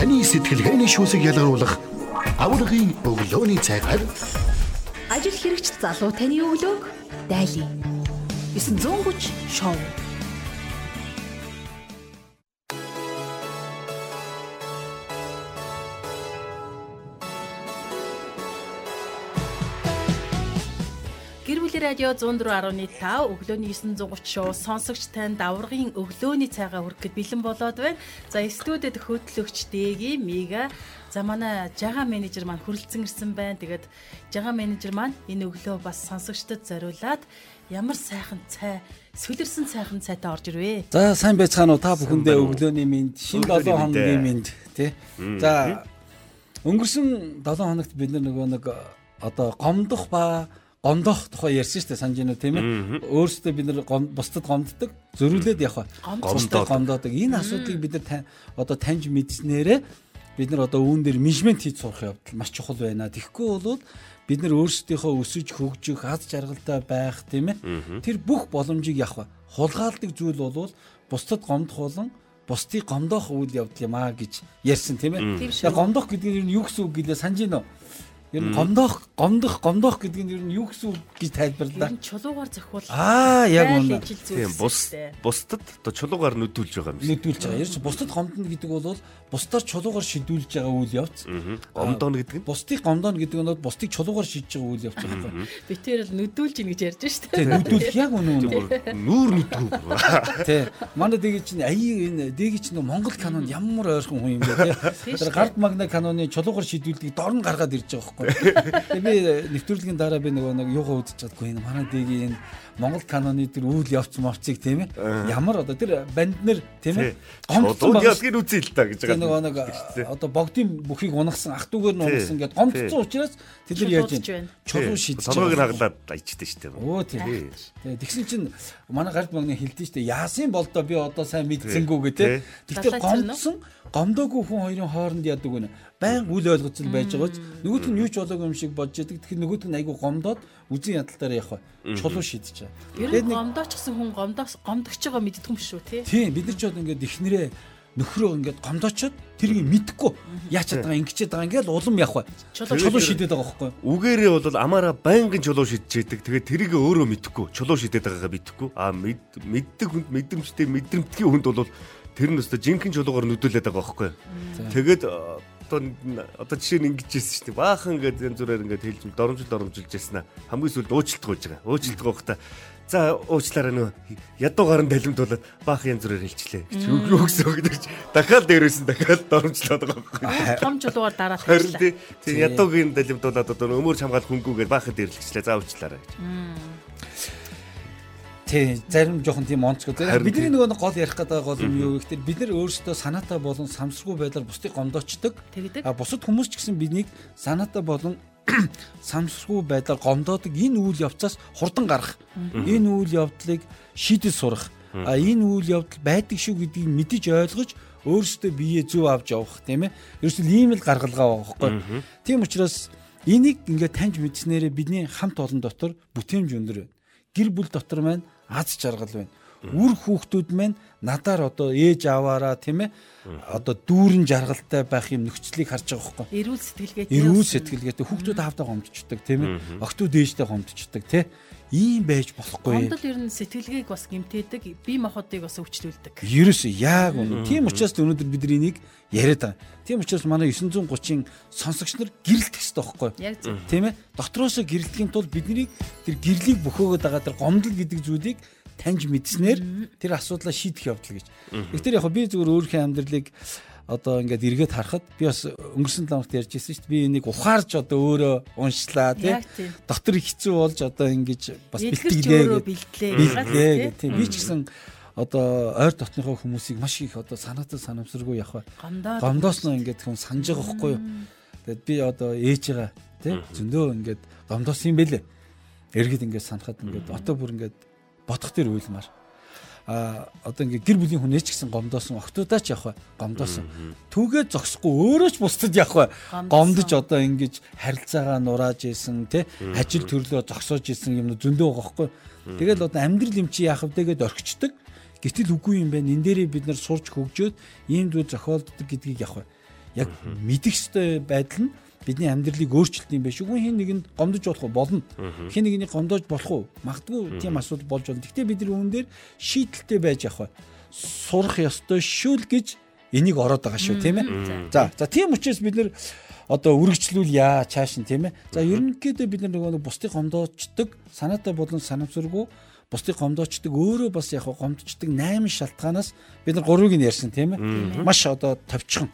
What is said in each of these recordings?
Таны сэтгэлгээний шүүсийг ялгаруулах аврагын өглөөний цайгаар Ажил хэрэгч залуу таны өглөөг дайлий. 930 шоу. Бүлийн радио 104.5 өглөөний 930 шоу сонсогч тань даврагын өглөөний цайгаа хүргэхэд бэлэн болоод байна. За студид хөтлөгч Дэги Мига за манай жага менежер маань хүрэлцэн ирсэн байна. Тэгээд жага менежер маань энэ өглөө бас сонсогчдод зориулаад ямар сайхан цай сүлэрсэн сайхан цайтай орж ирвэ. За сайн байцгаана уу та бүхэндээ өглөөний минь шинэ 7 хоногийн минь тий. За өнгөрсөн 7 хоногт бид нөгөө нэг одоо гомдох ба гомдох тухай ярьсан шүү дээ санаж байна уу тийм ээ. Өөрсдөө бид нар бусдад гомддог, зөрүүлээд явах. Гомддог гомдоодаг. Энэ асуудлыг бид нар одоо таньж мэдснээрээ бид нар одоо үүн дээр менежмент хийж сурах явдал маш чухал байна. Тэгэхгүй бол бид нар өөрсдийнхөө өсөж хөгжих, аз жаргалтай байх тийм ээ. Тэр бүх боломжийг явах. Хулгайлдаг зүйл бол бусдад гомдох болон бусдыг гомдоох үйл явдал юм аа гэж ярьсан тийм ээ. Гомдох гэдэг нь юу гэсэн үг гэлээ санаж байна уу? Ер нь гомдох, гомдох, гомдох гэдэг нь ер нь юу гэсэн үг гэж тайлбарлаа. Ер нь чулуугаар зохиул. Аа, яг үнэ. Тийм, бус бусдад одоо чулуугаар нүдүүлж байгаа юм шиг. Нүдүүлж байгаа. Ер нь бусдад гомдно гэдэг бол бусдаар чулуугаар шидүүлж байгаа үйл явц. Гомдоно гэдэг нь бусдыг гомдоно гэдэг нь бусдыг чулуугаар шидэж байгаа үйл явц байхгүй. Би тэр л нүдүүлж ийн гэж ярьж шүү дээ. Тийм, нүдүүлэх яг үнэ үнэ. Нүүр нүдгүү. Тийм. Манай дэги чинь аяа энэ дэги чинь Монгол канон ямар ойрхон хүн юм бэ тийм. Тэр гард магна каноны чулуугаар шидүүлдэг дорн гаргаад ирж байгаа байхгүй. Тэгээ би нэвтрүүлгийн дараа би нөгөө нэг юугаа үзэж чадгүй энэ манай дэгийн энэ Монгол каноны тэр үйл явц мовцыг тийм ээ. Ямар одоо тэр банд нэр тийм ээ. Гомдсон ялгийг үзье л та гэж байгаа. Нөгөө нэг одоо богдын бүхийг унагсан ах トゥ угаар нь унагсан гэдээ гомдсон учраас тэд нар яаж юм. Чулуу шидэж. Цонхог нь хаглаад ичдэ штэ. Өө тийм. Тэгсэн чинь манай гард магны хэлдэж штэ. Яасын болдоо би одоо сайн мэдсэнгүү гэдэг. Тэгтээ гомдсон гомдоогүй хүн хоёрын хооронд яадаг вэ? Байн үл ойлгоцол байж байгаа ч нөгөөт нь юу ч болоогүй юм шиг бодж яадаг. Тэгэхээр нөгөөт нь айгүй гомдоод үзэн ядалтаараа явах. Чулуу байгаа. Ер нь гомдооч гэсэн хүн гомдоос гомдогч байгаа мэддэг юм шүү тий. Тийм бид нар ч одоо ингээд ихнэрээ нөхрөө ингээд гомдоочод тэрийг мэдэхгүй яачаад байгаа ингэчээд байгаа ингээл улам явах бай. Чулуу шидэд байгаа байхгүй. Үгээрээ бол амаараа байнгын чулуу шидчихэдэг. Тэгээд тэрийг өөрөө мэдэхгүй чулуу шидэд байгаагаа мэдэхгүй. Аа мэддэг хүнд мэдрэмжтэй мэдрэмтгий хүнд бол тэр нь өстө жинхэнэ чулуугаар нүдүүлээд байгаа байхгүй. Тэгээд одоо одоо жишээ нь ингэж хэлсэн шүү дээ. Баахан ингээд янз бүрээр ингээд хэлж доромжил доромжилж яснаа. Хамгийн сүүлд уучлалт гойж байгаа. Уучлалт гоохта За уучлаарай нөө ядуугаар нь далимдуулаад баах янз бүрээр хэлчлээ. Юу гэсэн үг гэж дахиад дээрээс нь дахиад доромжлоод байгаа. Том чулуугаар дараад хэлчихлээ. Тийм ядуугийн далимдуулаад одоо өмөр хамгаал хөнгүүгээр баахад дээрлэгчлээ. За уучлаарай гэж. Тий, зарим жоохон тийм онцгой. Бидний нөгөө гол ярих гэдэг гол юм юу гэхээр бид нар өөрсдөө санаатай болон самсргүй байдлаар бусдыг гомдоочдөг. А бусад хүмүүс ч гэсэн биднийг санаатай болон самсргүй байдлаар гомдоодог энэ үйл явцаас хурдан гарах. Энэ үйл явдлыг шийдэл сурах. А энэ үйл явдал байдаг шүү гэдгийг мэдэж ойлгож өөрсдөө биеэ зөв авч явах тийм ээ. Ерөөсөл ийм л гаргалгаа байгаа байхгүй. Тийм учраас энийг ингээд таньж мэдснээрээ бидний хамт олон дотор бүтээмж өндөр байна. Гэр бүл дотор маань аз жаргал байна. Үр хүүхдүүд маань надаар одоо ээж аваараа тийм ээ одоо дүүрэн жаргалтай байх юм нөхцөлийг харж байгаа байхгүй. Эрүүл сэтгэлгээтэй. Эрүүл сэтгэлгээтэй хүүхдүүд хаавтаа гомдчихдаг тийм ээ. Охтууд ээжтэй гомдчихдаг тийм ийм байж болохгүй. Гомдол ер нь сэтгэлгээг бас гимтээдэг, бие махбодыг бас өвчлүүлдэг. Ерөөс яг үнэ. Тийм учраас өнөөдөр бид энийг яриад байгаа. Тийм учраас манай 930-ын сонсогч нар гэрэлтэх хэрэгтэй байхгүй юу? Тийм ээ. Дотроосоо гэрэлтгэхийн тулд бидний тэр гэрлийг бөхөөгд байгаа тэр гомдол гэдэг зүйлийг таньж мэдснээр тэр асуудлаа шийдэх явдал гэж. Тэгэхээр яг би зөвхөн өөрийнхөө амьдралыг одоо ингээд эргээд харахад би бас өнгөрсөн ламт ярьж ирсэн шүү дээ. Би энийг ухаарж одоо өөрөө уншлаа тий. Дотор хэцүү болж одоо ингэж бас бэлтгэлээ бэлтлээ. Тийм би ч гэсэн одоо ойр дотныхоо хүмүүсийг маш их одоо санаатай санамсаргүй явах. Гомдоос нь ингээд хүн санаж байгаа хгүй юу. Тэгэд би одоо ээжээгээ тий зөндөө ингээд гомдоос юм бэлээ. Эргээд ингээд санахад ингээд отоо бүр ингээд бодох тэр уйлмаар а одоо ингээ гэр бүлийн хүн ч гэсэн гомдоосон октоудаа ч явах гомдоосон. Түүгээ зогсохгүй өөрөө ч бусдад явах гомдож одоо ингэж харилцаагаа нурааж исэн те ажил төрлөө зогсоож исэн юм зөндөө байгаа хгүй тэгэл одоо амьдрал юм чи яах вэ тэгээд орхичдаг. Гэтэл үгүй юм байна. Энэ дээрээ бид нар сурч хөгжөөд ийм зүйл зохиолддог гэдгийг явах яг мэдих ёстой байдал нь бидний амьдралыг өөрчилдөг юм биш үгүй хин нэгэнд гомдож болох уу? Болно. Хин нэгнийг гомдож болох уу? Магадгүй тийм асуудал болж болно гэхдээ бид нар үүн дээр шийдэлтэй байж явах бай. Сурах ёстой шүү л гэж энийг ороод байгаа шүү тийм ээ? За. За тийм учраас бид нар одоо үргэлжлүүл яа чааш нь тийм ээ? За ерөнхийдөө бид нар нөгөө бусдыг гомдоочдөг санаатай болон санамсаргүй бусдыг гомдоочдөг өөрөө бас яг гомдочдөг 8 шалтгаанаас бид нар гурвыг нь ярьсан тийм ээ? Маш одоо товчхон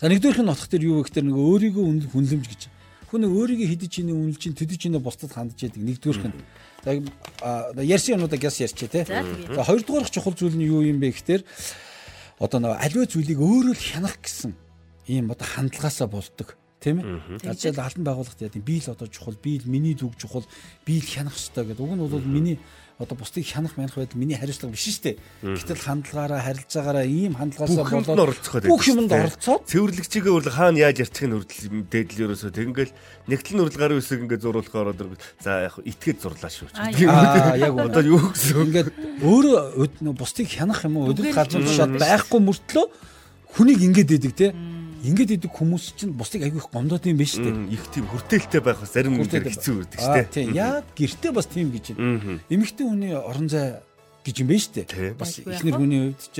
За нэгдүгээрх нь отох дээр юу вэ гэхээр нэг өөрийгөө хүнлэмж гэж. Хүн өөрийгөө хидэж ийн үнэлж ийн төдөж ийн бусдад хандж яадаг нэгдүгээрх нь. За ярьсан юмудаа гяс ярьчээ те. За хоёрдугаарх чухал зүйл нь юу юм бэ гэхээр одоо нэг аливаа зүйлийг өөрөө л хянах гэсэн ийм одоо хандлагаасаа болдог тийм ээ. За жишээл албан байгууллагт яа гэм би л одоо чухал, би л миний зүг чухал, би л хянах хэрэгтэй гэдэг. Уг нь бол миний одоо бусдыг хянах мянах байдал миний хариуцлага биш шүү дээ. Гэтэл хандлагаараа харилцаагаараа ийм хандлагаасаа болоод бүх юмд оролцоод цэвэрлэгчигээ бол хаана яаж ярьчих нь хүртэл дээдл ерөөсөө тэгингээл нэгтлэн урал гарын үсэг ингээд зурулахаар одоо за яг итгээд зурлаа шүү. Аа яг одоо юу гэсэн? Ингээд өөрөө бусдыг хянах юм уу? Өдөр газар тушаад байхгүй мөртлөө хүнийг ингээд идэг те Ингээд идэг хүмүүс чинь бусдыг айгүй их гомдоод юм шүү дээ. Их тийм хүртээлтэй байх бас зарим нэг хэцүү үрдэг шүү дээ. Тийм. Яг гэртээ бас тийм гэж байна. Эмэгтэй хүний орон зай гэж юм байна шүү дээ. Бас ихнэр хүний хувьд ч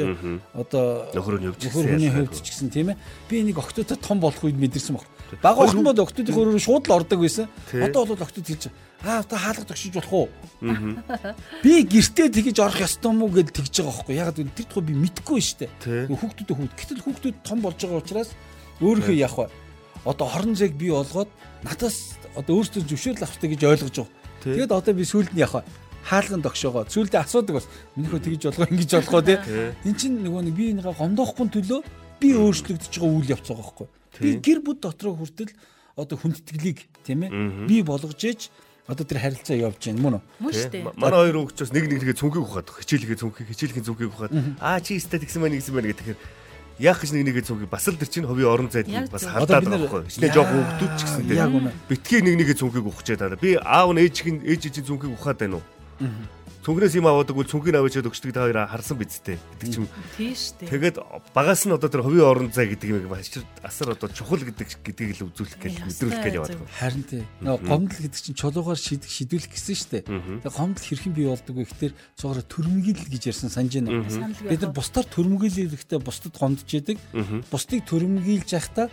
одоо нөхөр нь нөхөр хүний хувьд ч гэсэн тийм ээ. Би энийг октодтой том болох үед мэдэрсэн баг. Бага охин бол октодын хөрөөр шууд л ордог байсан. Одоо бол октод хэлж аа одоо хаалга тогшиж болох уу? Би гэртээ тэгэж орох ёстой мó гэж тэгж байгаа байхгүй. Яг тэр тухай би мэдэхгүй шүү дээ. Хүүхдүүд хүүхд. Гэтэл хүүхдүүд том болж байгаа учраас өөрийнхөө явах вэ? Одоо хорон зэг бий болгоод надаас одоо өөртөө зөвшөөрөл авахтай гэж ойлгож байгаа. Тэгээд одоо би сүлд нь явах хаалган тогшоогоо сүлдээ асуудаг бас минийхөө тэгж болгоо ингэж болгоо тий. Эн чинь нөгөө нэг би энийгээ гомдоохгүй төлөө би өөрчлөгдөж байгаа үйл явц байгаа байхгүй. Би гэр бүл дотроо хүртэл одоо хүндэтгэлийг тийм ээ би болгож ээж одоо тэр харилцаа явж байна мөн үү? Мөн шүү дээ. Манай хоёр өвчөөс нэг нэгээ цүнхийг ухаад хичээлгээ цүнхийг хичээлхийн цүнхийг ухаад аа чи өстэй тэгсэн байна гэсэн байна гэх тэгэхээр яах гэж нэг нэгэ цүнхийг бас л тэр чинь хувийн орон зайд бас хардаад байгаа байхгүй. Хичнээн жоох хөвгдүүд ч гэсэн тийм. Битгий нэг нэгэ цүнхийг ухах чад. Би аав нь ээжийн ээжийн цүнхийг ухаад байна уу? Цүнхнээс юм аваадаг бол цүнхийг аваачаад өгчдөг та хоёроо харсан биз дээ гэдэг чинь. Тийш дээ. Тэгээд багаас нь одоо тэр хувийн орон зай гэдэг юм маш асар одоо чухал гэдэг гэдгийг л үзүүлэх гэж мэдрүүлэх гэж яваад байна. Харин тий. Нөгөө гомдол гэдэг чинь чулуугаар шийдэх шийдвэрлэх гэсэн шүү дээ. Тэгээд гомдол хэрхэн бий болдог вэ гэхээр цогоор төрмгийл гэж ярьсан санаж байна. Бид нар бусдаар төрмгийлэхдээ бусдад гомдож идэг. Бусдыг төрмгийлж байхдаа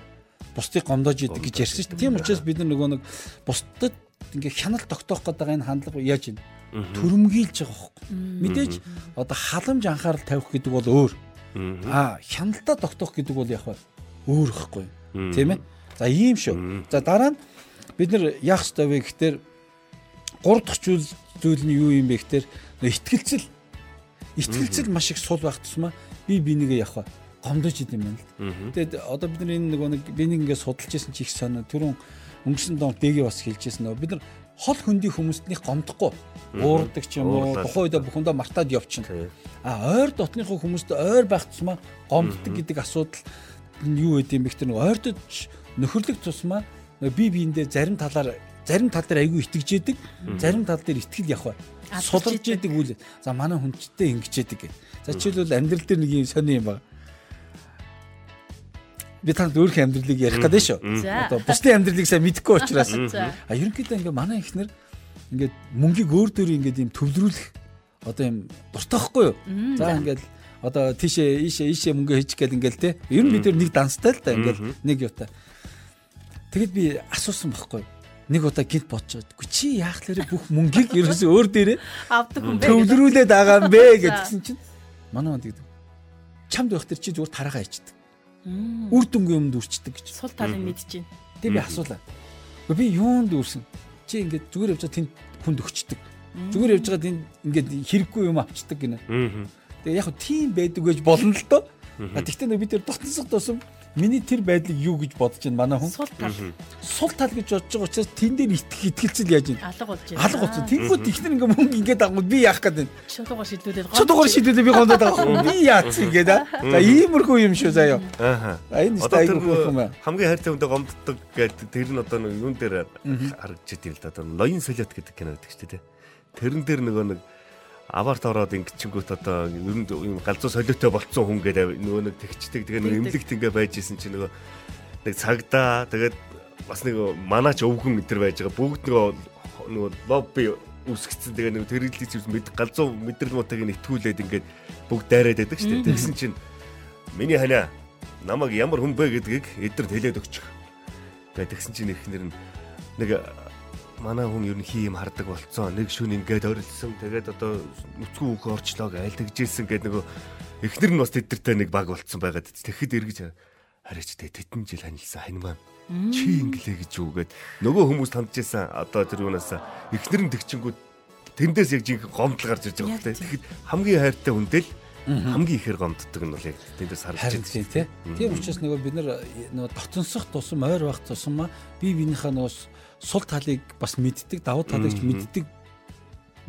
бусдыг гомдоож идэг гэж ярьсан шүү дээ. Тийм учраас бид нар нөгөө нэг бусдад ингээ хяналт тогтоох гэдэг энэ хандлага яаж юм төрөмгийлж байгаа хөөхгүй. Мэдээж одоо халамж анхаарал тавих гэдэг бол өөр. Аа хяналтаа тогтоох гэдэг бол яг өөр ихгүй. Тийм ээ. За ийм шүү. За дараа нь бид нар яах ёстой вэ гэхээр гур дахь зүйл зүйл нь юу юм бэ гэхээр итгэлцэл итгэлцэл маш их сул байх тусмаа би бинийгээ явах гомдож идэм байна л. Тэгээд одоо бид нар энэ нөгөө нэг би нэг ингээд судалж ирсэн чи их санаа түрүүн өнгөрсөн доо дэгээ бас хэлжсэн нөгөө бид нар хол хөндий хүмүүстнийх гомдохгүй. Уурдаг ч юм уу тухайн үедээ бүхэндээ мартаад явчихна. А ойр дотныхоо хүмүүст ойр байх тусмаа гомддог гэдэг асуудал юу гэдэг юм бэ гэхээр ойртож нөхөрлөх тусмаа би биендээ зарим талаар зарим тал дээр айгүй итгэж яадаг зарим тал дээр итгэл явах бай. Судалж яадаг. үйл. За манай хүнчтэй ингэж яадаг. За жишээлбэл амьдрал дээр нэг юм сони юм байна би танд өөрх амьдралыг ярих гэдэг шүү. Одоо бусдын амьдралыг сайн мэдэхгүй учраас. А ерөнхийдөө ингээ манай ихнэр ингээд мөнгийг өөр дөр ингээд юм төвлөрүүлэх одоо юм дуртайхгүй юу? За ингээд одоо тийшээ ийшээ ийшээ мөнгө хийчих гээд ингээл те. Ер нь бид нэг данстай л да ингээл нэг юутай. Тэгэд би асуусан байхгүй юу? нэг удаа гинт бодчиход гү чи яах лээрэ бүх мөнгийг ерөөсөө өөр дээрээ авдаг хүн бэ төвлөрүүлээд байгаа юм бэ гэдгсэн чинь манай манд гэдэг чамд байх тэр чи зүгээр тараагаа ичдэг үр дүнгийн өмнө үрчдэг гэж. Сул талыг мэдэж байна тэг би асуулаа. Би юунд үрсэн? Чи ингээд зүгээр явж байгаа тэнд хүнд өгчдөг. Зүгээр явж байгаа тэнд ингээд хэрэггүй юм авчдаг гинэ. Тэгээ яг тийм байдаг гэж болно л доо. Тэгтээ бид нар дотносох тусам миний тэр байдлыг юу гэж бодож байна манай хүн? Сул тал. Сул тал гэж бодож байгаа учраас тэн дээр итгэх итгэлцэл яаж юм? Алга болж байна. Алга байна. Тэнгүүд ихнэр ингээ мөнгө ингээд агуул би яах гээд байна. Чулуугаар шийдүүлээд гоо. Чулуугаар шийдүүлээд би гондод байгаа. Би яац ингээд аа. За иймэрхүү юм шүү заяа. Аа. Энэ одоо тэр хамгийн хайртай хүндээ гомддог гэдэг тэр нь одоо нэг юун дээр харагдчих юм л да. Одоо ноён солиот гэдэг кино байдаг шүү дээ. Тэрэн дээр нөгөө нэг аварт ороод ингэчингүүт одоо ер нь юм галзуу солиотой болцсон хүн гэдэг нөгөө нэг тэгчдэг тэгээ нэг эмнэлэгт ингээ байж исэн чинь нөгөө нэг цагдаа тэгээд бас нэг манаач өвгөн өдр байж байгаа. Бүгд нөгөө нөгөө лобби үсгэцэн тэгээ нэг тэрэлдий зүйлс мэд галзуу мэдрэл мутаг нэтгүүлээд ингээд бүгд дайраад байдаг шүү дээ. Тэгсэн чинь миний ханаа намайг ямар хүн бэ гэдгийг эдэрт хэлээд өгчих. Гэдэг тэгсэн чинь ихнэр нь нэг манай хүн ер нь хий юм хардаг болцсон. Нэг шүн ингээд орилсон. Тэгээд одоо нүцгэн үг орчлоо гээл тэгжсэн гэдэг нөгөө эхнэр нь бас тэдэртэй нэг баг болцсон байгаад. Тэгэхэд эргэж хараач тэ тэтэн жил ханилсан хань маань. Чи инглээ гэж үгээд нөгөө хүмүүс тандж исэн одоо тэр юунаас эхнэр нь тэгчингүүд тэндээс яг жинхэнэ гомдол гарч ирж байгаа хэрэг. Тэгэхэд хамгийн хайртай хүндэл хамгийн ихээр гомддог нь бол яг тэндээс харж байна тий. Тийм учраас нөгөө бид нар нөгөө дотонсох тусам ойр байх тусам би биенийхээ нөгөө сул талыг бас мэддэг, давуу талыг ч мэддэг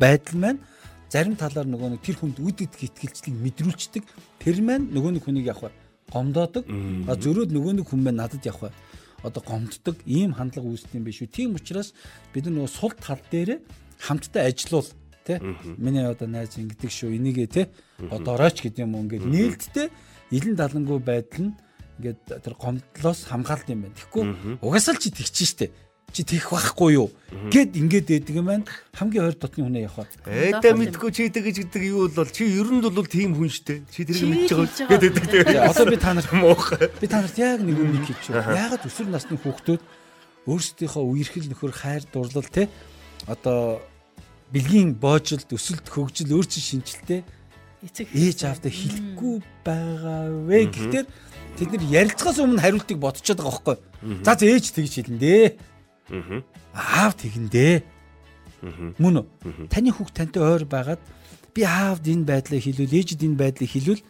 байдал маань зарим талаар нөгөө нэг тэр хүнд үд идэх итгэлцлийг мэдрүүлцдэг. Тэр маань нөгөө нэг хүнийг явах гомдоодог. Зөрөөд нөгөө нэг хүн маань надад явах одоо гомддог ийм хандлага үүсдэг юм биш үү. Тийм учраас бид нөгөө сул тал дээр хамтдаа ажиллавал тий миний одоо найз ингэдэг шүү энийгээ тий одоорооч гэдэг юм уу? Ингээд нээлттэй илэн далангуй байдал нь ингээд тэр гомдлоос хамгаалт юм байна. Тэгэхгүй угаасаа л чи тэгчих штэ чи тэгэх байхгүй юу гэд ингээд ээдэг юм байна хамгийн ойр дотны хүнээ явах. Ээдэ мэдгүй чи тэгэж гэдэг юу бол чи ер нь бол тийм хүн штэ чи тэрийг мэдж байгаа гэд ээдэг. Одоо би та нарт муухай. Би та нарт яг нэг юм хэлж байна. Яагаад өсвөр насны хүүхдүүд өөрсдийнхөө үерхэл нөхөр хайр дурлал те одоо бэлгийн боожилт өсөлт хөгжил өөр чин шинжилтэй ээж аавтай хэлэхгүй байгаа вэ гэхдээ тэд нар ярилцахаас өмнө хариултыг бодчиход байгаа байхгүй. За за ээж тэгж хэлнэ дээ. Аав тэгэндээ. Мөн үү? Таны хүүхд тантай ойр байгаад би аавд энэ байдлаа хэлвэл ээжд энэ байдлыг хэлвэл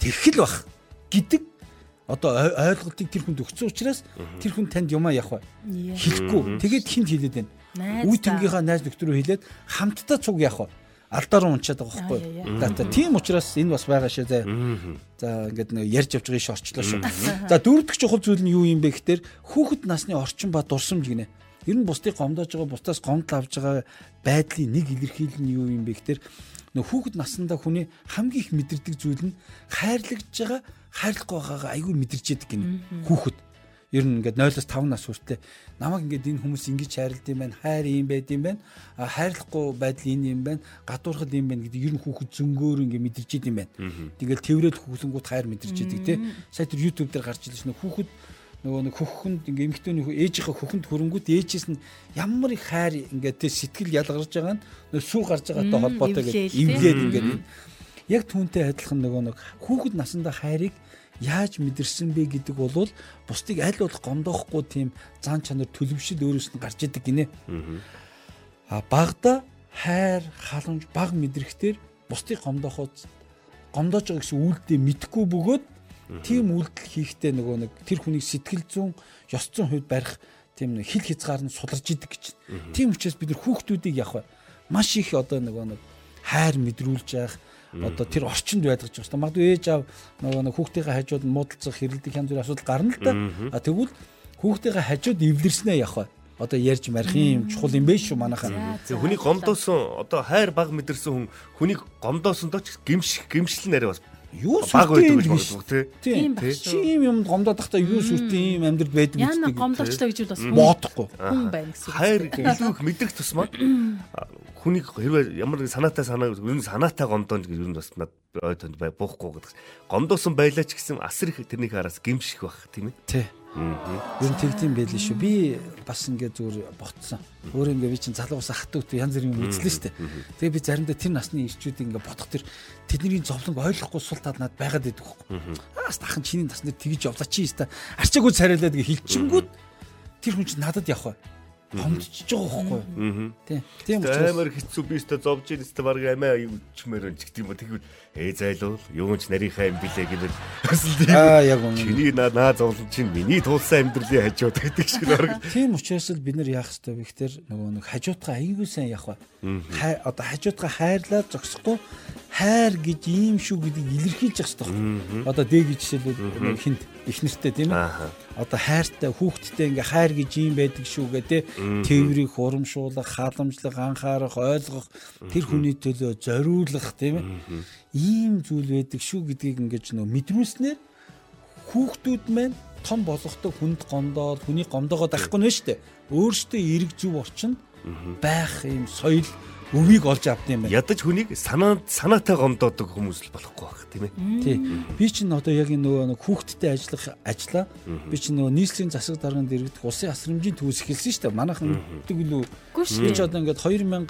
тэрхэл бах гэдэг одоо ойлголтыг тэр хүнд өгсөн учраас тэр хүн танд юмаа явах бай. Хэлэхгүй. Тэгээд хинт хэлээд байна. Үе тэнгийнхаа найз нөхдөр рүү хэлээд хамтдаа цуг явах бай алдаа руу унчаад байгаа байхгүй. За тийм учраас энэ бас байгаа шээ заа. За ингээд нэг ярьж явж байгаа ш орчлоо шүү. За дөрөвдөг чухал зүйл нь юу юм бэ гэхээр хүүхэд насны орчин ба дурсамж гинэ. Ер нь бусдыг гомдоож байгаа бусдаас гомдол авж байгаа байдлын нэг илэрхийлэл нь юу юм бэ гэхээр нөх хүүхэд наснда хүний хамгийн их мэдэрдэг зүйл нь хайрлагж байгаа хайрлахгүй байгаагаа айгүй мэдэрч яадаг гинэ хүүхэд ер нь ингээд 0-5 нас хүртэл намайг ингээд энэ хүмүүс ингэж хайрлд юм байна. Хайр юм байд юм байна. Хайрлахгүй байдал энэ юм байна. Гадуурхал юм байна гэдэг ер нь хүүхэд зөнгөөр ингээд мэдэрч идэм байна. Тэгэл тэрвэрэд хүүхлэнгүүд хайр мэдэрч идэг те сая тэр YouTube дээр гарч ирсэн хүүхэд нөгөө нэг хөхөнд ингээ эмхтөний ээжийнхээ хөхөнд хөрөнгүүд ээжээс нь ямар их хайр ингээ тэ сэтгэл ялгарч байгаа нь сүү гарч байгаатай холбоотой гэж эвлээд ингээ яг түүнтэй адилхан нөгөө нэг хүүхэд насандаа хайрыг яаж мэдэрсэн бэ гэдэг бол бусдыг аль болох гомдоохгүй тийм зан чанар төлөвшил өөрөөс нь гарч идэг гинэ. А багада хайр, халамж, баг мэдрэхтэр бусдыг гомдооход гомдоож байгаа гэсэн үйлдэл мэдхгүй бөгөөд тийм үйлдэл хийхдээ нөгөө нэг тэр хүний сэтгэл зүйн ёс зүйн хувьд барих тийм нэг хил хязгаар нь суларж идэг гэж. Тийм учраас бид нар хүүхдүүдийг явах маш их одоо нөгөө нэг хайр мэдрүүлж явах одоо тэр орчинд байдаг ч басна. Магадгүй ээж аав нөгөө нэг хүүхдийн хажууд муудалцах хэрэлдэх янз бүрийн асуудал гарна л да. А тэгвэл хүүхдийн хажууд эвлэрснээ явах одоо ярьж марих юм чухал юм биш шүү манайхаа. Тэг хүний гомдоосон одоо хайр баг мэдэрсэн хүн хүний гомдоосон дооч гимш гимшлэн арай бас юу сүртэй гэж боддог тийм. Чи ийм юм гомдоод тахта юу сүртэй ийм амьдрал байдаг гэдэг. Яна гомдоочлоо гэж бас бодохгүй. Хүн байна гэсэн. Хайр илүү их мэдрэх тусмаа хүнийг хэрвээ ямар нэг санаатай санаа ер нь санаатай гомдоонд гэж ер нь бас над ой тонд бай буухгүй гэдэг. Гомдоосон байлаа ч гэсэн асар их тэрний хараас гимших байх тийм ээ. Тий. Ер нь тэгдэм байлээ шүү. Би бас ингээд зүгээр ботсон. Өөр ингээд би чинь залуу ус ах トゥ ут янз бүрийн юм үзлээ дээ. Тэгээ би заримдаа тэр насны ирчүүд ингээд бодох тэр тэдний зовлонг ойлгохгүй сул тал над байгаад байдаг хөөхгүй. Аас тахан чиний насны тэгж явлаа чи яста. Арчаагүй царайлаад хэлчихэнгүүд тэр хүн чинь надад явах бай гомдчихж байгаа байхгүй. Тийм. Тийм учраас амар хэцүү би өстө зовж ийн өстө баг амиа ючмээр өн ч гэдэг юм уу тэгвэл ээ зайлуул юунч нарийнхаа юм билээ гэвэл аа яг үнэ. Чиний наа наа зовлон чинь миний тулсан амьдралын хажууд гэдэг шиг орог. Тийм учраас л бид нар яах ёстой вэ гэхээр нөгөө нэг хажуудгаа аягүй сайн явах ба. Одоо хажуудгаа хайрлаад зогсохгүй хайр гэж ийм шүү гэдгийг илэрхийлж явах ёстой. Одоо дэ гэж жишээлбэл хинт их нэртэй тийм ээ. Одоо хайртай хүүхдтэй ингээ хайр гэж юм байдаг шүү гэ тэ тээврийг урамшуулах, халамжлах, анхаарах, ойлгох, тэр хүний төлөө зориулах тийм ээ. Ийм зүйл байдаг шүү гэдгийг ингэж нөө мэдрүүлснээр хүүхдүүд маань том болохтой хүнд гомдоод хүний гомдоогоо дахгүй нэ штэ. Өөртөө эрг зөв орчинд байх юм соёл өвийг олж авт юм байна. Ядаж хүнийг санаа санаатай гомдоодог хүмүүс л болохгүй байх тийм ээ. Тий. Би чинь одоо яг нөгөө нэг хүүхдтэй ажиллах ажиллаа. Би чинь нөгөө нийслэлийн засаг дарганд иргэдэх улсын асрамжийн төвс эхэлсэн шүү дээ. Манайхан гэдэг үлээ. Би ч одоо ингээд 2004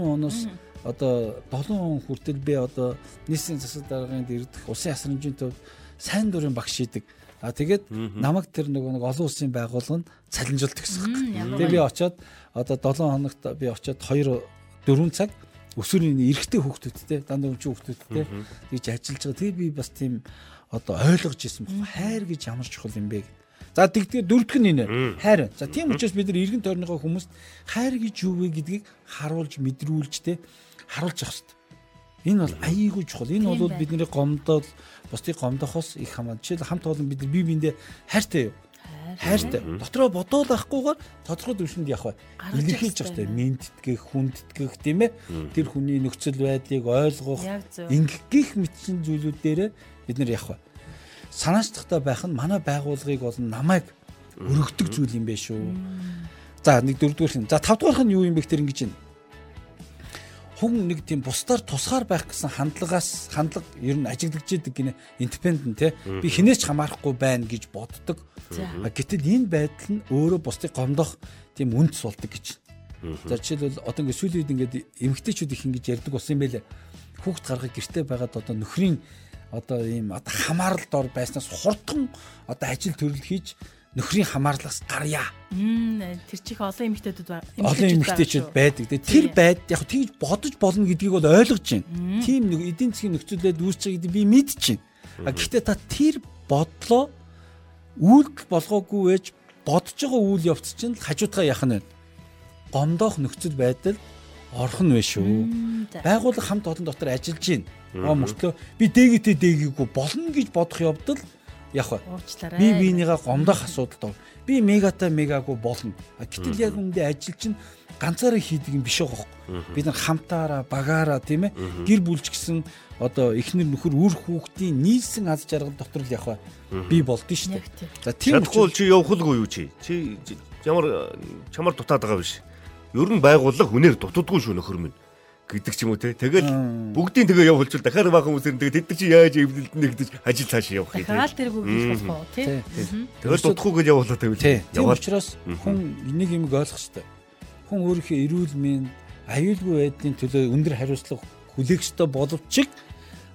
оноос одоо 7 он хүртэл би одоо нийслэлийн засаг дарганд иргэдэх улсын асрамжийн төв сайн дурын багш шийдэг. А тэгээд намайг тэр нөгөө нэг олон улсын байгууллага нь цалинжуулт гэсэн хэрэг. Тэгээд би очиод одоо 7 хоногт би очиод 2 4 цаг өсвөрийн эрэгтэй хүүхдүүдтэй дандаа өнчийн хүүхдүүдтэй тэгж ажиллаж байгаа. Тэгээ би бас тийм одоо ойлгож ирсэн байна. Хайр гэж ямар чухал юм бэ гэдэг. За тэгтээ дөрөвдөх нь энэ хайр. За тийм учраас бид нар эргэн тойрныхоо хүмүүст хайр гэж юу вэ гэдгийг харуулж мэдрүүлж те харуулж явах хэрэгтэй. Энэ бол аяйгүй чухал. Энэ бол бидний гомдол бусдыг гомдохоос их хамаа. Жишээл хамт олон бид бие биендээ хайртай юу? Хайртай. Дотроо бодоод авахгүйгээр тодорхой төвшөнд явах бай. Илэрхийлж явах хэрэгтэй. Минттгэх, хүндэтгэх тийм ээ. Тэр хүний нөхцөл байдлыг ойлгох, ингэх мэтчин зүйлүүд дээр бид нар явах бай. Санаачтахтай байх нь манай байгууллагыг болон намайг өргөдөг зүйл юм биш үү. За нэг дөрөвдүгээр нь. За тавдугаарх нь юу юм бэ гэхээр ингэж байна хүн нэг тийм бусдаар тусгаар байх гэсэн хандлагаас хандлага ер нь ажиглагдж идэг гинэ индипендент те би хинээч хамаарахгүй байна гэж боддог. Гэтэл энэ байдал нь өөрөө бусдыг гомдох тийм үндэс болдог гэж. За жишээлбэл одоо ингээд сүүлийн үед ингээд эмгтээчүүд их ингэж ярьдаг болсон юм байлээ. Хүүхд гаргах гэртээ байгаад одоо нөхрийн одоо ийм одоо хамааралд ор байснаас хурдан одоо ажил төрөл хийж нөхрийн хамаарлаас гарья. Тэр чих олон эмэгтэйчүүд байна. Олон эмэгтэйчүүд байдаг. Тэр байд яг тэгж бодож болно гэдгийг бол ойлгож байна. Тийм нэг эдийн засгийн нөхцөлөд үүсч байгааг би байна. А гэхдээ та тэр бодлоо үйлдэл болгоогүй ээж бодож байгаа үйл явц чинь хажуудгаа яах нь? Гомдоох нөхцөл байдал орох нь вэ шүү. Байгууллага хамт олон дотор ажиллаж байна. Аа мөртлөө би дээгээтэй дээгээгүй болно гэж бодох явдал яг уучлаарай. Би биенийгээ гомдох асуудал доо. Би мегата мегагүй болно. Гэтэл яг үндэ ажил чинь ганцаараа хийдэг юм биш байгаа хөөе. Бид нар хамтаараа, багаараа тийм ээ гэр бүлч гэсэн одоо эхнэр нөхөр үр хүүхдийн нийлсэн аз жаргал дотор л явах би болдсон шүү дээ. За тийм учраас чи явхалгүй юу чи? Чи ямар чамар дутаад байгаа биш. Ер нь байгууллага хүнээр дутдаггүй шүү нөхөр минь гэдэг ч юм уу те. Тэгэл бүгдийн тэгээ явуулчихвал дахиад баахан хүмүүсээр тэгээ тэд чи яаж эвлэлдэнэ гэдэг ажил цааш явах юм. Дахиад тэр бүгд болох уу тий. Тэгэл дутхгүй гэж явуулаад байвал. Яваад учраас хүн нэг юм ойлгох хэрэгтэй. Хүн өөрийнхөө эрүүл мэнд аюулгүй байдлын төлөө өндөр хариуцлага хүлээх ёстой боловч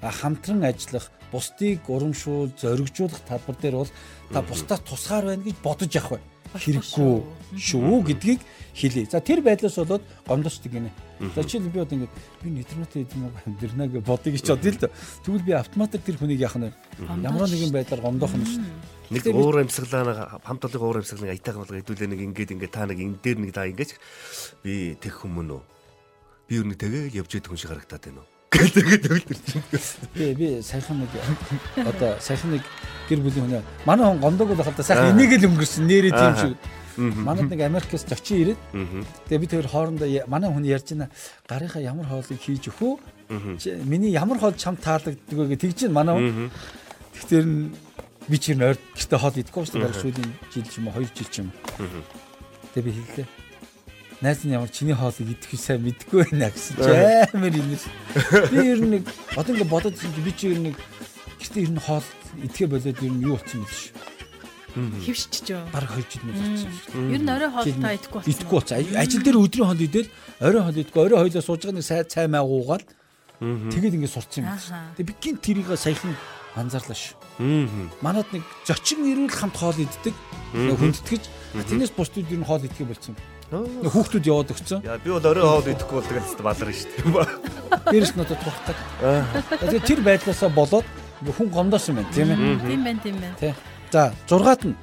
хамтран ажиллах, бусдыг урамшуул, зоригжуулах талбар дээр бол та бусдаас тусгаар байна гэж бодож явах бай хэрэггүй шүү гэдгийг хэлье. За тэр байдлаас болоод гомдосдаг гинэ. За жишээл би одоо ингэ би интернетээ эзэм уу амьдрна гэж бодъё гэж бодъё л да. Тэгвэл би автоматик тэр хүнийг яах нь ямар нэгэн байдлаар гомдох нь шүү. Нэг уур амьсгалаа хамт олон уур амьсгалыг аятайхан болго хэдүүлээ нэг ингээд ингээд та нэг энэ дээр нэг та ингэж би тэг хүмүүн үү. Би юу нэг тэгээ явж идэх хүн шиг харагдаад байна уу? Гэдэг төгөлдөрч. Би би саяхан нэг одоо саяхан нэг гэр бүлийн хүн манай хүн гомдог байх л да сайхан энийг л өнгөрсөн нэрээ тийм шиг. Манад нэг Америкээс зочин ирээд тэгээ би тэр хоорондоо манай хүн ярьж байна гарынхаа ямар хоолыг хийж өгөө. Миний ямар хоол чам таалагддаг вэ гэж тэгж байна манай хүн. Тэгэхээр би чи нойр гэртээ хоол идэхгүй шүү дээ сүүлийн жил ч юм уу 2 жил ч юм. Тэгээ би хэллээ найз нь ямар чиний хоолыг идэх сайн мэдгүй байна гэсэн чи амар инээс. Би ер нь нэг одоо ингэ бодоод чинь би чи ер нь гэтээ ер нь хоол идэхэ болоод ер нь юу болсон юм биш. Хөвшчихж байгаа. Бараг хоёр жил болсон шүү. Ер нь орой хоол та идэхгүй болсон. Идэхгүй болсон. Ажил дээр өдрийн хоол идэл орой хоол идэхгүй орой хойлоо сууж байгаа нэг цай цай маагуугаад тэгээд ингэ сурцсан юм байна. Тэгээд би гин тэрийг саяхан анзаарлаа шүү. Манад нэг зочин ирүүл хамт хоол иддэг. Хүндэтгэж. Тэрнээс бусдууд ер нь хоол идэхэ болцсон юм. Хүүхдүүд яваад өгцөн. Яа би бол орой хоол идэхгүй бол тэгэл хэвээр балар шүү дээ. Дээрс нь одоо тухдаг. Тэгээ тэр байдлаасаа болоод хүн гомдоосон байна тийм ээ. Тийм байна тийм байна. Тий. За 6-аад нь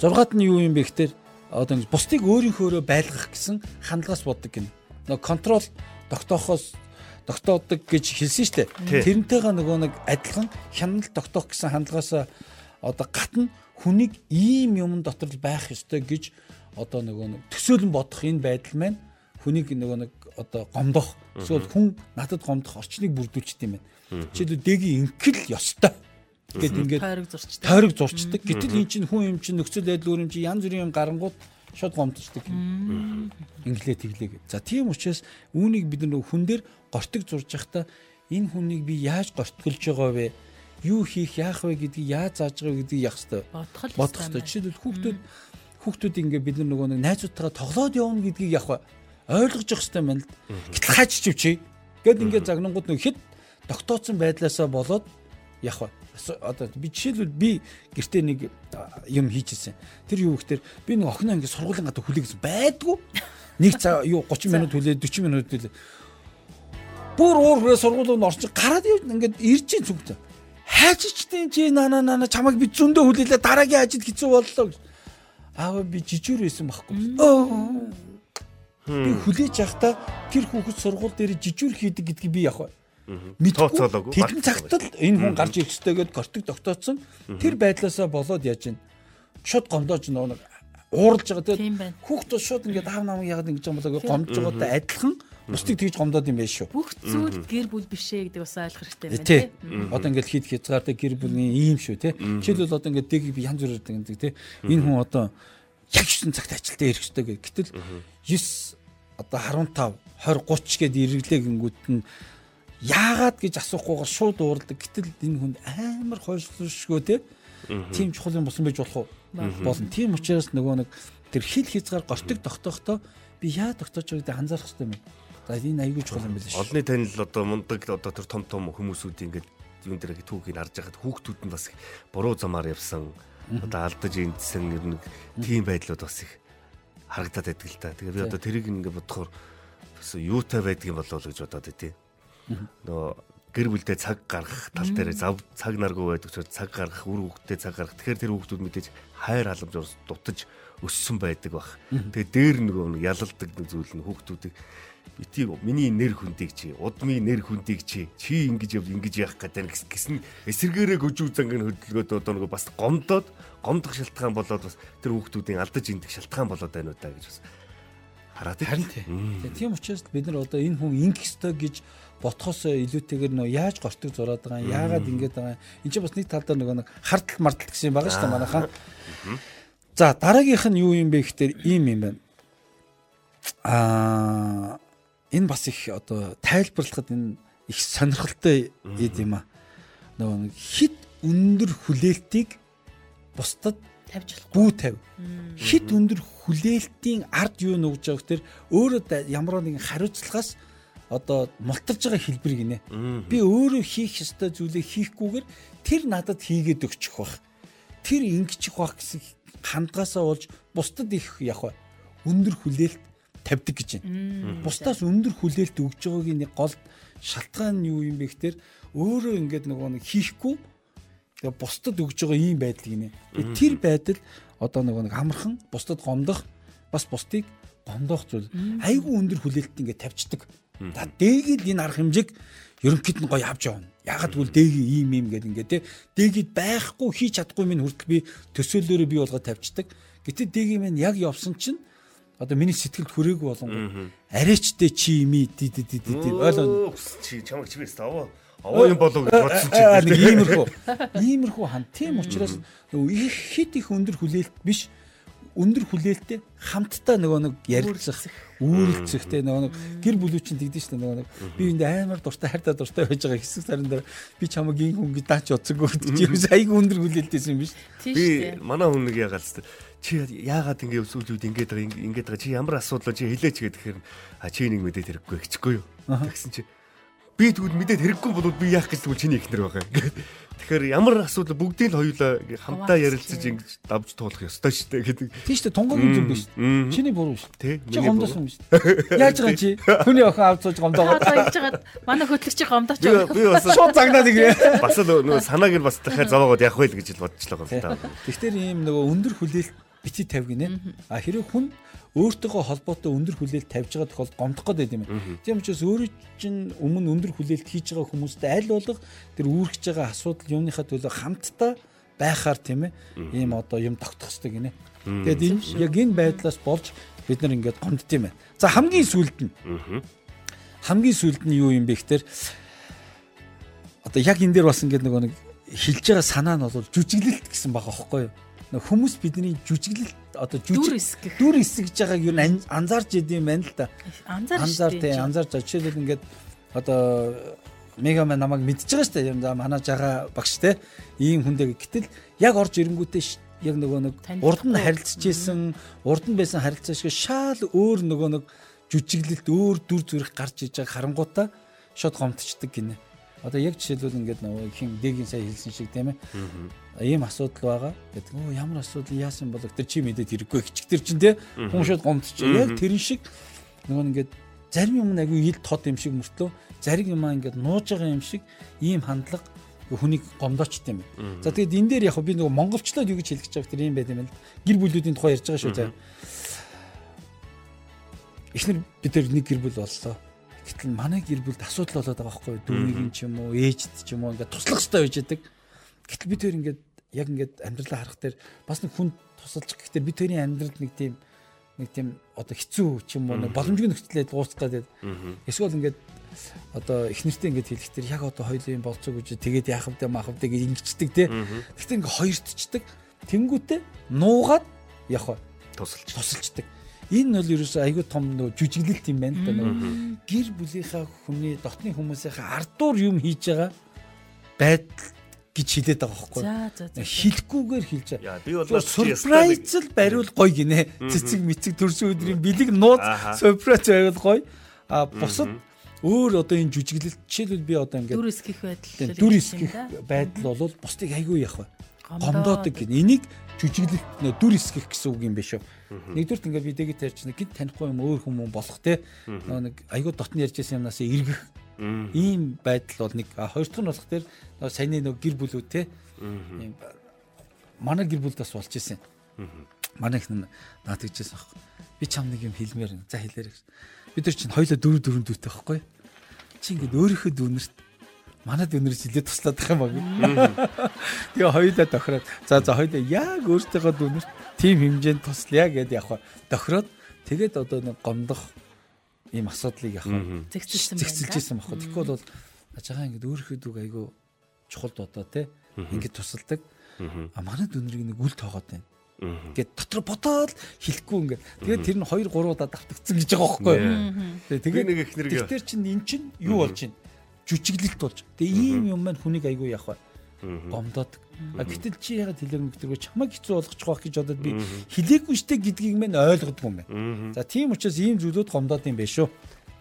6-аад нь юу юм бэ гэхээр одоо бусдыг өөрийнхөөрөө байлгах гэсэн хандлагаас боддог гин. Нөгөө контрол тогтоохоос тогтоодог гэж хэлсэн шүү дээ. Тэрнтэйгээ нөгөө нэг адилхан хяналт тогтоох гэсэн хандлагаас одоо гатна хүнийг ийм юм дотор байх ёстой гэж одоо нөгөө нэг төсөөлөн бодох энэ байдал маань хүнийг нөгөө нэг одоо гомдох эсвэл хүн надад гомдох орчныг бүрдүүлчихдээ юм байна. Жишээлбэл дэгийн инкэл ёстой. Гэт ингээд тойрог зурчдаг. тойрог зурчдаг. Гэтэл эн чинь хүн юм чинь нөхцөл байдал өөр юм чинь янз бүрийн юм гарангууд шууд гомдчихдаг юм. Инглээ тэглээ. За тийм учраас үүнийг бид нар хүн дээр гортог зурж байхдаа энэ хүнийг би яаж гортголж байгаа вэ? Юу хийх яах вэ гэдгийг яаж зааж байгаа гэдгийг яах хэрэгтэй. Бодох хэрэгтэй. Жишээлбэл хүүхдүүд хүүхдүүд ингээ бид нар нөгөө нэг найзуудтайгаа тоглоод явна гэдгийг вэ? Ойлгож явах хэрэгтэй байна л. Гэтэл хаач чивчээ. Гэт ингээ загнангууд нэг хэд тогтооцсон байдлаасаа болоод вэ? одоо би жишээлбэл би гэртээ нэг юм хийчихсэн. Тэр юу гэхээр би нэг охиноо ингэ сургуулийн гадаа хүлээгсэн байдгүй. Нэг цаг юу 30 минут хүлээ 40 минут хүлээ. Бүр уур хүрээ сургуулиуд орчих гараад ингээд ирж ин зүгт. Хайчичтын чи нана нана чамайг би зөндөө хүлээлээ дараагийн ажил хэцүү боллоо гэж. Аава би жижигэр байсан байхгүй. Би хүлээж явахдаа тэр хүүхэд сургууль дээр жижигэр хийдэг гэдгийг би явах Тооцоолоогүй. Тэдэн цагт л энэ хүн гарч ирэх ёстой гэдээ гортог тогтооцсон. Тэр байдлаасаа болоод яаж ийн шууд гомдоож нэг ууралж байгаа Тийм тийм байна. хүүхд тус шууд ингээд аав намайг яагаад ингэж юм болоо гомдож байгаатай адилхан бусдыг тэгж гомдоод юм байна шүү. Бүх зүйл гэр бүл бишээ гэдэг бас ойлгох хэрэгтэй байна Тий. тий. Одоо ингээд хит хязгаартай гэр бүлийн ийм шүү тий. Жишээлбэл одоо ингээд дэг би янз бүрээр гэдэг тий. Энэ хүн одоо яг шин цагт ажилдаа ирэх ёстой гэх. Гэтэл 9 одоо 15 20 30 гээд иргэлээ гингүүд нь яагаад гэж асуухгүйгээр шууд уурладаг. Гэтэл энэ хүнд амар хойшлшгүй тий. Тийм чухал юм болсон байж болох уу? Болно. Тийм учраас нөгөө нэг тэр хил хязгаар гортог тогтоохдоо би яа тогтоож байгааг анзаарах хэрэгтэй юм. За энэ аягүй чухал юм байна шүү. Олны танил одоо мундаг одоо тэр том том хүмүүсүүд ингээд юун дээр түүхийг харж байхад хүүхдүүд нь бас буруу замаар явсан. Одоо алдаж эндсэн ер нь тийм байдлууд бас их харагдаад байдаг л та. Тэгээ би одоо тэрийг ингээд бодохоор бас юутай байдгийг болов гэж бодоод байдیں۔ Нөгөө гэр бүлдээ цаг гаргах тал дээр зав цаг наргүй байдаг учраас цаг гаргах үр хөвгтөө цаг гаргах. Тэгэхээр тэр хүүхдүүд мэдээж хайр халамж дутаж өссөн байдаг бах. Тэгээ дээр нөгөө ялалдаг нэг зүйл нь хүүхдүүдийг бити миний нэр хүндийг чи удмын нэр хүндийг чи чи ингэж яв ингэж яах гэдэг гэсэн эсэргээрээ гүжүү зангийн хөдөлгөөд одоо нөгөө бас гомдоод гомдох шалтгаан болоод бас тэр хүүхдүүдийн алдаж индэх шалтгаан болоод байна уу та гэж бас хараад Харин тийм учраас бид нар одоо энэ хүн ингэх ёстой гэж ботхоос илүүтэйгээр нөө яаж гортог зураад байгаа юм яагаад ингэж байгаа юм? Энэ чинь бас нэг талдаа нөгөө нэг хардтал мартал гэсэн юм байгаа шүү дээ манайхаа. За дараагийнх нь юу юм бэ гэхээр ийм юм байна. Аа энэ бас их одоо тайлбарлахад энэ их сонирхолтой ид юм аа. Нөгөө нэг хит өндөр хүлээлтийг бусдад тавьж болох. бүү тавь. Хит өндөр хүлээлтийн ард юу нүгж байгаа гэхээр өөрөө ямар нэгэн хариуцлагаас одоо мултарж байгаа хэлбэр гинэ. Би өөрөө хийх ёстой зүйлээ хийхгүйгээр тэр надад хийгээд өгчих бах. Тэр ингэчих бах гэсэн хандгаасаа болж бусдад их яг өндөр хүлээлт тавьдаг гэж байна. Бусдаас өндөр хүлээлт өгж байгаагийн нэг гол шалтгаан нь юу юм бэ гэхээр өөрөө ингээд нөгөө нэг хийхгүй Тэгээ бусдад өгж байгаа ийм байдал гинэ. Тэр байдал одоо нөгөө нэг амархан бусдад гомдох бас бусдыг гомдоох зүйл. Айгүй өндөр хүлээлт ингээд тавьчихдаг. За дээгээд энэ арга хэмжээг ерөнхийд нь гоё авч явна. Ягаад гэвэл дээги ийм ийм гэдэг ингээд те дээгээд байхгүй хийж чадахгүй минь хүртэл би төсөөлөөрөө би болгоод тавьчихдаг. Гэтэ дээги минь яг явсан чинь одоо миний сэтгэлд хүрээгүй болон арайчтэй чи ими ди ди ди ди ойлоо чи чамайг чигээс аваа аваа юм болов гэж бодсон чи нэг иймэрхүү. Иймэрхүү хан. Тийм учраас нөгөө их хит их өндөр хүлээлт биш. Өндөр хүлээлттэй хамтдаа нөгөө нэг ярилцах, үүрэлцэхтэй нөгөө нэг гэр бүлүүчин тэгдэж дээ нөгөө нэг би энд амар дуртай хайртай дуртай байж байгаа хэсэг сарын дээр би чамайг ийм хүн гэж даач удсаггүй гэдэг чи юус айгүй өндөр хүлээлттэйсэн юм биш. Тийм би манай хүн нэг яагаад л чи яагаад ингэ өсвөлүүд ингэж байгаа ингэ- ингэж байгаа чи ямар асуудал чи хэлээч гэхээр а чи нэг мэдээд хэрэггүй гэчихгүй юу? Тэгсэн чи би тэгвэл мэдээд хэрэггүй бол би яах гэж тэгвэл чиний ихнэр байгаа тэгэхээр ямар асуудал бүгдийг л хоёулаа хамтаа ярилцаж ингэж давж туулах ёстой шүү дээ гэдэг Тийм шүү дээ тунгагийн зүйл биш. Чиний буруу шүү. Тий, Чи миний гомдоосон юм шүү. Яаж байгаа чи? Хүний охин авч сууж гомдоогоо. Одоо хийж байгаа манай хөтлөгч гомдооч би байгаа. би бас Шууд загнаад игээ. бас л нөгөө санааг нь бас дахиад зовоогоод явах байл гэж л бодчихлоо та. Тэгэхээр ийм нөгөө өндөр хүлээлт бити тавь гинэ. А хэрэг хүн өөртөөгөө холбоотой өндөр хүлээлт тавьж байгаа тохиолдолд гомдох гээд байд юм. Тийм учраас өөрөө чинь өмнө өндөр хүлээлт хийж байгаа хүмүүстэй аль болох тэр үүргэж байгаа асуудал юмныхаа төлөө хамтдаа байхаар тийм ээ ийм одоо юм тогтох хэрэгтэй гинэ. Тэгээд энэ яг энэ байдлаас болж бид нар ингээд гомдд юм байна. За хамгийн сүүлд нь хамгийн сүүлд нь юу юм бэ гэхээр одоо яг энэ дээр бас ингээд нөгөө нэг хилж байгаа санаа нь бол жүжиглэлт гэсэн байгаа хөөхгүй юу? Хүмүүс бидний жүжиглэлт одоо эсгэх дүр эсгэж байгааг юу анзаарч идэм байна л да. Анзаар тий анзаарч байгаа. Жишээлбэл ингээд одоо Мегамен намайг мэдж байгаа шүү дээ. За манай жага багш те ийм хүндээ гэтэл яг орж ирэнгүүтээ яг нөгөө нэг урд нь харилцаж исэн урд нь байсан харилцаа шиг шал өөр нөгөө нэг жүжиглэлт өөр дүр зүрх гарч иж байгаа харангуудаа шууд гомдчдаг гинэ. Одоо яг жишээлбэл ингээд нөгөө хин дэгийн сая хэлсэн шиг тийм ээ. Ийм асуудал байгаа. Гэдэг өө ямар асуудал яасан болов тэр чи мэдээд хэрэггүй хичгтэр чин тийм хүн шууд гомдчих. Яг тэрэн шиг нөгөө ингээд зарим юм агүй ил тод юм шиг мөртлөө зарим юм ингээд нууж байгаа юм шиг ийм хандлага хүнийг гомдоочт юм. За тэгээд энэ дээр яг би нөгөө монголчлоод юу гэж хэлэх гэж байгаа тэр юм байт юм л. Гэр бүлүүдийн тухай ярьж байгаа шүү заа. Эхнэр бид нар нэг гэр бүл боллоо. Гэтэл манай гэр бүлд асуудал болоод байгаа байхгүй юу? Дүүнийг ч юм уу, ээжд ч юм уу ингээд туслах хэрэгтэй байж байдаг. Гэтэл бид тэр ингээд яг ингээд амьдралаа харах дээр бас нэг хүн тусалж гэхдээ бид тэрийн амьдралд нэг тийм нэг тийм одоо хэцүү ч юм уу боломжгүй нөхцөлөд дуусах гэдэг. Эсвэл ингээд одоо их нэртэй ингээд хэлэх тэр яг одоо хоёулын болцоо гэж тэгээд яах вэ маах вэ гэж ингэчдэг те. Гэхдээ ингээд хоёртчдаг. Тэнгүүтээ нуугаад яг тусалж тусалждаг. Энэ бол ерөөсөө айгүй том нөө жүжиглэлт юм байна та нөө гэр бүлийнхаа хүний дотны хүмүүсийнхаа ардуур юм хийж байгаа байдал гэж хэлээд байгаа байхгүй. Хэлэхгүйгээр хэлж байгаа. Би бол сурпрайз л бариул гоё гинэ. Цэцэг мэцэг төрсөн өдрийн бэлэг нууц сурпрайз байвал гоё. А бусад өөр одоо энэ жүжиглэлт жишээлбэл би одоо ингээд дүр эсгэх байдал дүр эсгэх байдал бол бусдыг айгүй вэ? Гомдоодаг гин. Энийг жүжиглэлт дүр эсгэх гэсэн үг юм биш үү? Нэгдүгürt ингээд би дэгэд ярьж нэг гид танихгүй юм өөр хүмүүс болох те. Нэг айгүй дотн ярьж байсан юмнаас эргэх ийм байдал бол нэг хоёр дахь нь болох тэр саяны нэг гэр бүлүүд те. Манай гэр бүлд бас болж исэн. Манай их наад гэжсэн аахгүй. Би чам нэг юм хэлмээр. За хэлээрэй бид нар чинь хоёлоо дөрөв дөрөв дүүтэй байхгүй чи ингээд өөрийнхөө дүүнерт манай дүүнерс хилээ туслаад байх юм аа. Тэгээ хоёулаа тохироод за за хоёулаа яг өөртөөхөө дүүнерт тим хэмжээнд туслая гэдээ явах. Тохироод тэгээд одоо нэг гомдох ийм асуудлыг явах. Зэгцэлсэн зэгцэлжсэн байхгүй. Тэгэхгүй бол ажгаа ингээд өөрийнхөө дүүг айгүй чухал дуудаа те. Ингээд тусалдаг. А манай дүүнэрийг нэг үл тоогоод байна Гэт дотор бодоод хэлэхгүй ингээд. Тэгээд тэр нь 2 3 удаа давтагдсан гэж байгаа байхгүй юу? Тэгээд нэг их нэргээ. Тэр чинь эн чинь юу болж байна? Жүжиглэлт болж. Тэгээ ийм юм маань хүнийг айгүй яах вэ? Гомдоод. А гэтэл чи ягаад хэлээгүй гэдэггүй чамайг хэцүү болгочих واخ гэж бодоод би хэлээгүй штэ гэдгийг мань ойлгодгүй юм байна. За тийм учраас ийм зүйлүүд гомдоод юм байна шүү.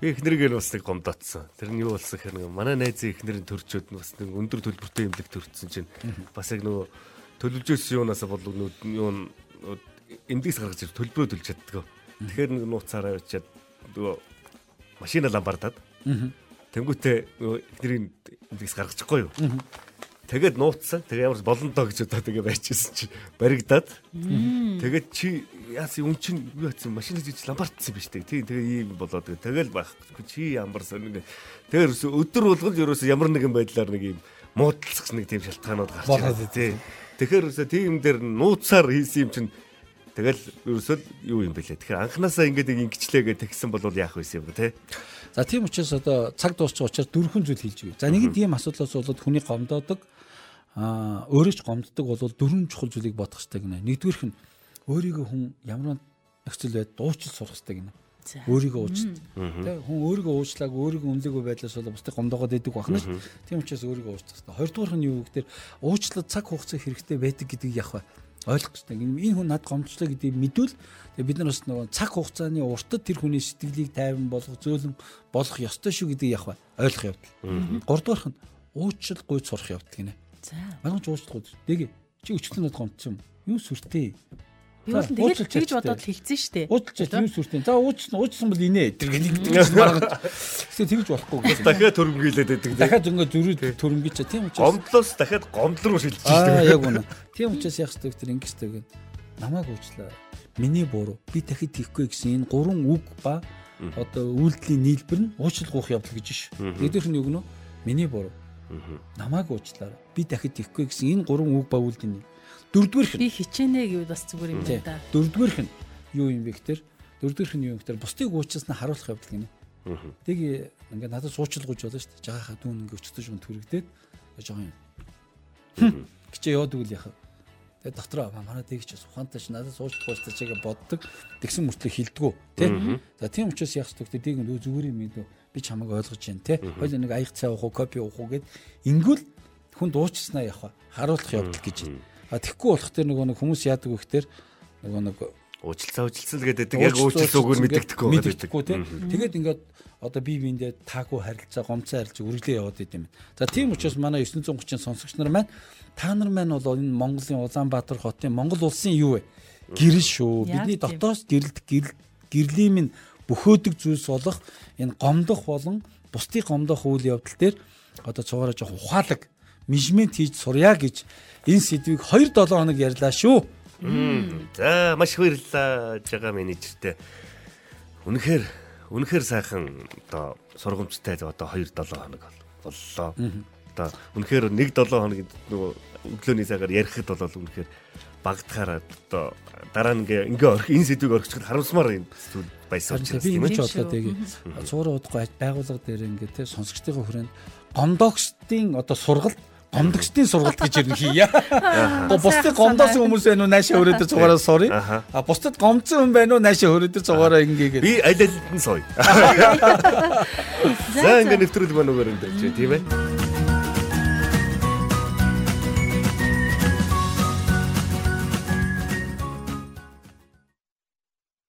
Би ихнэрийг нь бас нэг гомдоодсон. Тэр нь юу болсон гэхээр нэг манай найзын ихнэрийн төрчөөд бас нэг өндөр төлбөртэй имлэг төрчихсөн чинь бас яг нөгөө төлөвлөж ирсэн юунаас бол юу эндээс гаргаж ир төлбөрөө төлж чаддаг. Тэгэхээр нэг нууцаараа явчаад нөгөө машина ламбардаад. Тэнгүүтээ эхнэрийн эндээс гаргачихгүй юу. Тэгээд нууцсан. Тэгээ ямар болон доо гэж удаа тэгээ байчихсан чи баригдаад. Тэгээд чи яасан үн чин юу яасан машин хийж ламбартсан биз дээ. Тийм тэгээ ийм болоод тэгэл байхгүй чи ямар сонир. Тэгээ өдөр болгол ерөөсө ямар нэгэн байдлаар нэг ийм муудалцах нэг тийм шалтгаанууд гарч ирээ. Тий. Тэгэхээр ерөөсө тийм дээр нууцаар хийсэн юм чинь тэгэл ерөөсөө юу юм бэлээ. Тэгэхээр анханасаа ингээд ингэчлээ гэж тэгсэн бол яах вэ юм те. За тийм учраас одоо цаг дуусчих учраас дөрвөн зүйл хэлж өгье. За нэг нь ийм асуудлаас болоод хүний гомдоодог аа өөрөө ч гомддог бол дөрвөн чухал зүйлийг бодох хэрэгтэй гинэ. Нэгдүгээрх нь өөрийгөө хүн ямар нөхцөл байд дуучил сурах хэрэгтэй гинэ өөрийгөө уучлаа. Тэ хүн өөрийгөө уучлааг өөрийгөө үнэлээгүй байдлаас бол бусдыг гомдоогоод идэг байна шүү. Тийм учраас өөрийгөө уучлах хэрэгтэй. Хоёрдугаар нь юу гэхээр уучлаад цаг хугацаа хэрэгтэй байдаг гэдгийг яах вэ? Ойлгох хэрэгтэй. Энэ хүн над гомдчлаа гэдгийг мэдвэл бид нар бас нөгөө цаг хугацааны уртад тэр хүний сэтгэлийг тайван болгох, зөөлөн болгох ёстой шүү яах вэ? Ойлгох явдал. Гуравдугаарх нь уучлал гуйж сурах явдал гинэ. За. Ч уучлах гуйж. Дэгэ чи өчтөн над гомдсон юм. Юу сүртэй? Би бол тэгэл тэгж бодоод хэлсэн шүү дээ. Уучлаач юу сүртэй. За уучсан уучсан бол. Тэр гэдэг маргаж. Тэгсэн тэгж болохгүй. Дахиад төрөнгөйлээд байдаг. Дахиад зөнгөө зөрүүд төрөнгөж тийм учраас. Гомдлоос дахиад гомдол руу шилжиж шүү дээ. Аа яг үнэ. Тийм учраас яг хэвээр тэр ингэж тэгээд намайг уучлаа. Миний буруу. Би дахиад хийхгүй гэсэн энэ гурван үг ба одоо үйлдэлийн нийлбэр нь уучлал гуйх явдал гэж ш. Нэгдүгээр нь юу гэнэ? Миний буруу. Намааг уучлаарай. Би дахид ихгүй гэсэн энэ гурван үг бавуулдын. Дөрөвдүгээрх нь Би хичээнэ гэвэл бас зүгээр юм байна да. Дөрөвдүгээрх нь юу юм бэ гэхээр дөрөвдүгээрх нь юу юм гэхээр бусдыг уучласнаа харуулах явдал гинэ. Тэг ингээд надад суучлгууж болно шүү дээ. Жагааха дүүн ингээд өчтөж юм төрөгдөөд жоохон юм. Гिचээ яваад үл яхав. Тэгээ дотроо манай тэгч ухаантай ч надад суучлах гэж чигээ боддог. Тэгсэн мөртлөө хилдэггүй тий. За тийм учраас яах вэ? Дэг нь зүгээр юм илүү би чамайг ойлгож байна тий. Хоёул нэг аяг цай уух уу, кофе уух уу гэд ингүүл хүн дуучснаа явах харуулах явдал гэж байна. А тэгхгүй болох тэр нөгөө нэг хүмүүс яадаг вэ гэхээр нөгөө нэг Уучлалцаа уучлалцал гэдэг яг уучлалцаа үгээр мэддэггүй тий. Тэгээд ингээд одоо бие биендээ таагүй харилцаа, гомцоо харилцаа үргэлээ яваад идэм. За тийм учраас манай 930-ын сонсогч нар маань та нар маань бол энэ Монголын Улаанбаатар хотын Монгол улсын юу вэ? Гэрэл шүү. Бидний дотоос гэрэлт гэрэл гэрлийн минь бөхөөдөг зүйлс болох энэ гомдох болон бусдыг гомдох үйл явдал дээр одоо цугаараа жоох ухаалаг менежмент хийж сурья гэж энэ сэдвийг 2-7 хоног ярьлаа шүү. За маш их баярлалаа жага менежертэй. Үнэхээр үнэхээр сайхан одоо сургамжтай одоо 2 7 хоног боллоо. Одоо үнэхээр 1 7 хоног нөгөө өглөөний цагаар ярихэд бол үнэхээр багдахаар одоо дараа нь ингээ ингээ орх энэ сэдвийг орчиход харамсмаар зүйл байсан учраас тийм ингэж Тийм бодлоо шүү. тэгээ цуураа удахгүй байгууллага дээр ингээд те сонсогчдын хүрээнд гомдогчдын одоо сургалт гомдогчдын сургалт гэж ирнэ хийя. Го бусдыг гомдоосон хүмүүс байна уу наашаа өрөөдөр цугаараа сурыг. Аха. А бусдад гомдсон хүн байна уу наашаа өрөөдөр цугаараа ингээгээд. би аль алид нь сууя. За ингээ нэвтрүүлэг маань өгөр энэ тийм ээ.